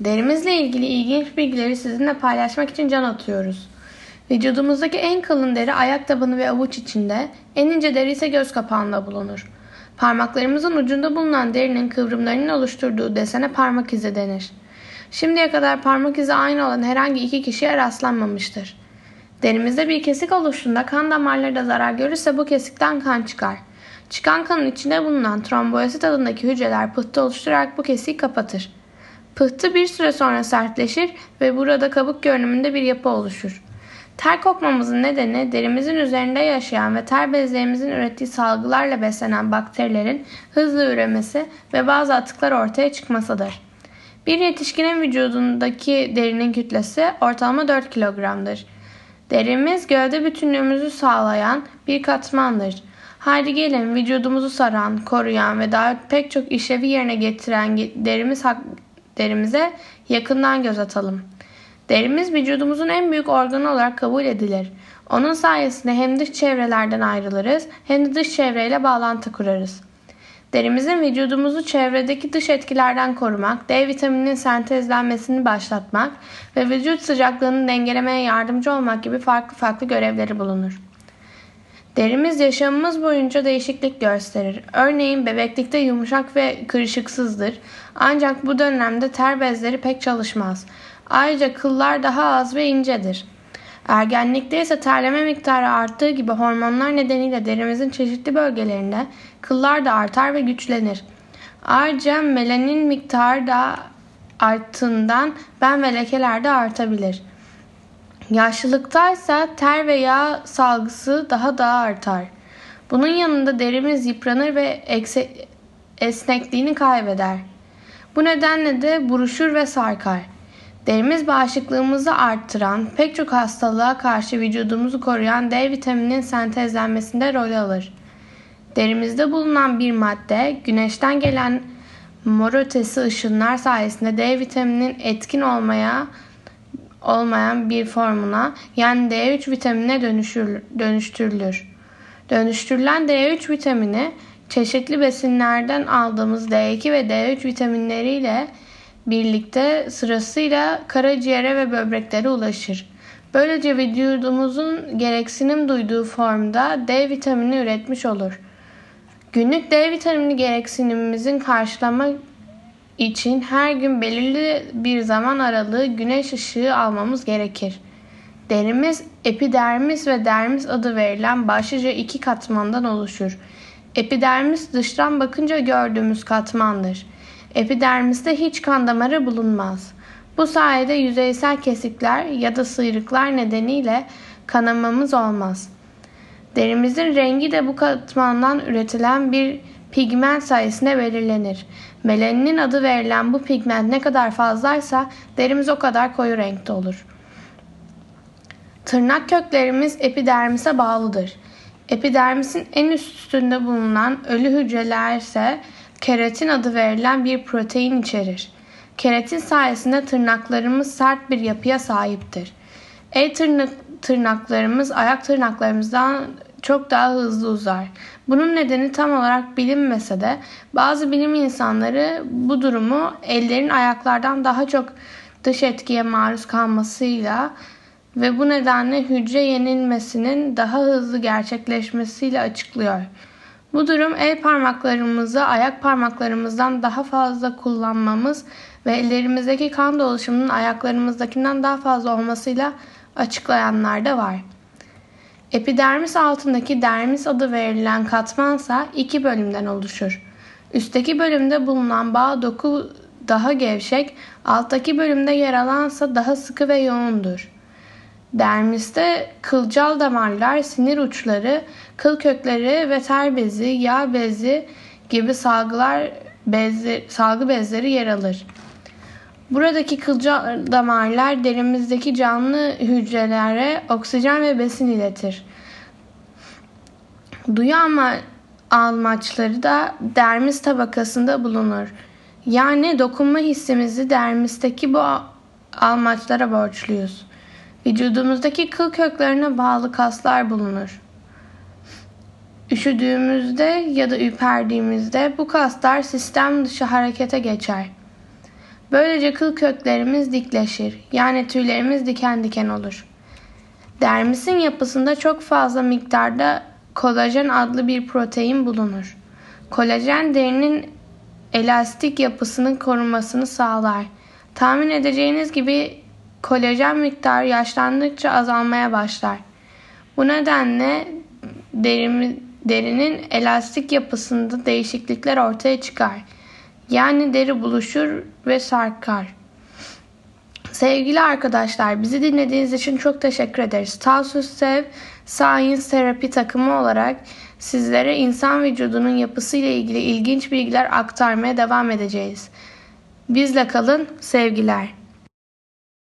Derimizle ilgili ilginç bilgileri sizinle paylaşmak için can atıyoruz. Vücudumuzdaki en kalın deri ayak tabanı ve avuç içinde, en ince deri ise göz kapağında bulunur. Parmaklarımızın ucunda bulunan derinin kıvrımlarının oluşturduğu desene parmak izi denir. Şimdiye kadar parmak izi aynı olan herhangi iki kişiye rastlanmamıştır. Derimizde bir kesik oluştuğunda kan damarları da zarar görürse bu kesikten kan çıkar. Çıkan kanın içinde bulunan trombosit adındaki hücreler pıhtı oluşturarak bu kesiği kapatır. Pıhtı bir süre sonra sertleşir ve burada kabuk görünümünde bir yapı oluşur. Ter kokmamızın nedeni derimizin üzerinde yaşayan ve ter bezlerimizin ürettiği salgılarla beslenen bakterilerin hızlı üremesi ve bazı atıklar ortaya çıkmasıdır. Bir yetişkinin vücudundaki derinin kütlesi ortalama 4 kilogramdır. Derimiz gövde bütünlüğümüzü sağlayan bir katmandır. Haydi gelin vücudumuzu saran, koruyan ve daha pek çok işlevi yerine getiren derimiz derimize yakından göz atalım. Derimiz vücudumuzun en büyük organı olarak kabul edilir. Onun sayesinde hem dış çevrelerden ayrılırız hem de dış çevreyle bağlantı kurarız. Derimizin vücudumuzu çevredeki dış etkilerden korumak, D vitamininin sentezlenmesini başlatmak ve vücut sıcaklığını dengelemeye yardımcı olmak gibi farklı farklı görevleri bulunur. Derimiz yaşamımız boyunca değişiklik gösterir. Örneğin bebeklikte yumuşak ve kırışıksızdır. Ancak bu dönemde ter bezleri pek çalışmaz. Ayrıca kıllar daha az ve incedir. Ergenlikte ise terleme miktarı arttığı gibi hormonlar nedeniyle derimizin çeşitli bölgelerinde kıllar da artar ve güçlenir. Ayrıca melanin miktarı da arttığından ben ve lekeler de artabilir. Yaşlılıkta ise ter ve yağ salgısı daha da artar. Bunun yanında derimiz yıpranır ve esnekliğini kaybeder. Bu nedenle de buruşur ve sarkar. Derimiz bağışıklığımızı arttıran, pek çok hastalığa karşı vücudumuzu koruyan D vitamininin sentezlenmesinde rol alır. Derimizde bulunan bir madde güneşten gelen mor ötesi ışınlar sayesinde D vitamininin etkin olmaya olmayan bir formuna yani D3 vitaminine dönüşür, dönüştürülür. Dönüştürülen D3 vitamini çeşitli besinlerden aldığımız D2 ve D3 vitaminleriyle birlikte sırasıyla karaciğere ve böbreklere ulaşır. Böylece vücudumuzun gereksinim duyduğu formda D vitamini üretmiş olur. Günlük D vitamini gereksinimimizin karşılamak için her gün belirli bir zaman aralığı güneş ışığı almamız gerekir. Derimiz epidermis ve dermis adı verilen başlıca iki katmandan oluşur. Epidermis dıştan bakınca gördüğümüz katmandır. Epidermiste hiç kan damarı bulunmaz. Bu sayede yüzeysel kesikler ya da sıyrıklar nedeniyle kanamamız olmaz. Derimizin rengi de bu katmandan üretilen bir pigment sayesinde belirlenir. Melaninin adı verilen bu pigment ne kadar fazlaysa derimiz o kadar koyu renkte olur. Tırnak köklerimiz epidermise bağlıdır. Epidermisin en üstünde bulunan ölü hücreler ise keratin adı verilen bir protein içerir. Keratin sayesinde tırnaklarımız sert bir yapıya sahiptir. El tırnak, tırnaklarımız ayak tırnaklarımızdan çok daha hızlı uzar. Bunun nedeni tam olarak bilinmese de bazı bilim insanları bu durumu ellerin ayaklardan daha çok dış etkiye maruz kalmasıyla ve bu nedenle hücre yenilmesinin daha hızlı gerçekleşmesiyle açıklıyor. Bu durum el parmaklarımızı ayak parmaklarımızdan daha fazla kullanmamız ve ellerimizdeki kan dolaşımının ayaklarımızdakinden daha fazla olmasıyla açıklayanlar da var. Epidermis altındaki dermis adı verilen katmansa iki bölümden oluşur. Üstteki bölümde bulunan bağ doku daha gevşek, alttaki bölümde yer alansa daha sıkı ve yoğundur. Dermiste kılcal damarlar, sinir uçları, kıl kökleri ve ter bezi, yağ bezi gibi salgılar bezi, salgı bezleri yer alır. Buradaki kılcal damarlar derimizdeki canlı hücrelere oksijen ve besin iletir. Duyu ama almaçları da dermis tabakasında bulunur. Yani dokunma hissimizi dermisteki bu almaçlara borçluyuz. Vücudumuzdaki kıl köklerine bağlı kaslar bulunur. Üşüdüğümüzde ya da ürperdiğimizde bu kaslar sistem dışı harekete geçer. Böylece kıl köklerimiz dikleşir. Yani tüylerimiz diken diken olur. Dermisin yapısında çok fazla miktarda kolajen adlı bir protein bulunur. Kolajen derinin elastik yapısının korunmasını sağlar. Tahmin edeceğiniz gibi kolajen miktarı yaşlandıkça azalmaya başlar. Bu nedenle derimi, derinin elastik yapısında değişiklikler ortaya çıkar. Yani deri buluşur ve sarkar. Sevgili arkadaşlar, bizi dinlediğiniz için çok teşekkür ederiz. Talsus Sev Science Therapy takımı olarak sizlere insan vücudunun yapısı ile ilgili ilginç bilgiler aktarmaya devam edeceğiz. Bizle kalın, sevgiler.